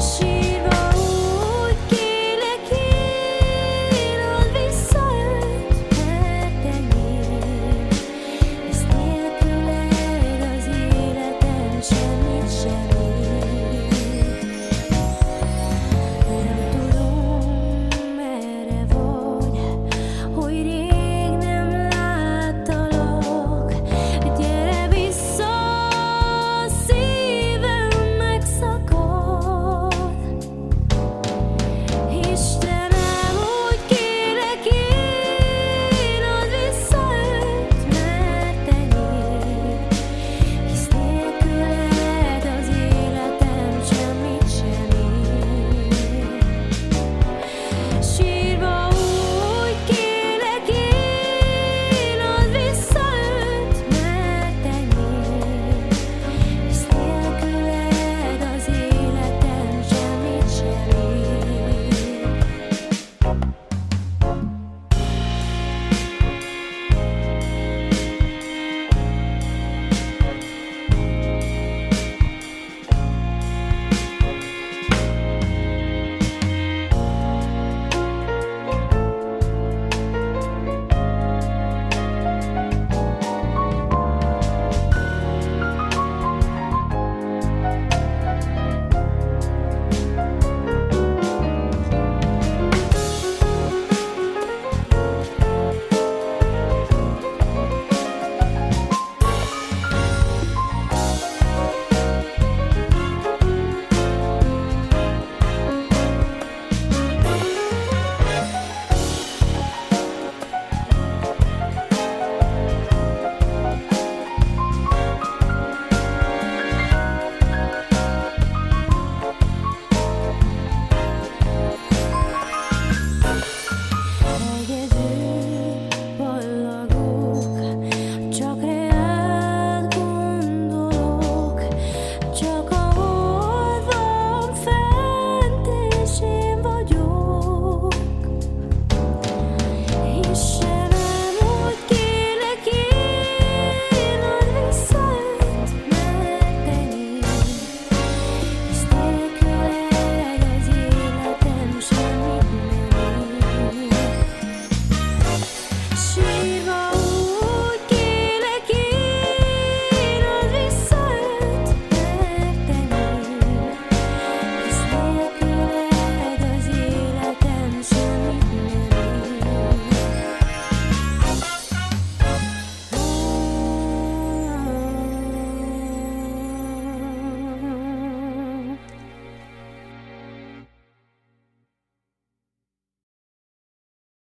心。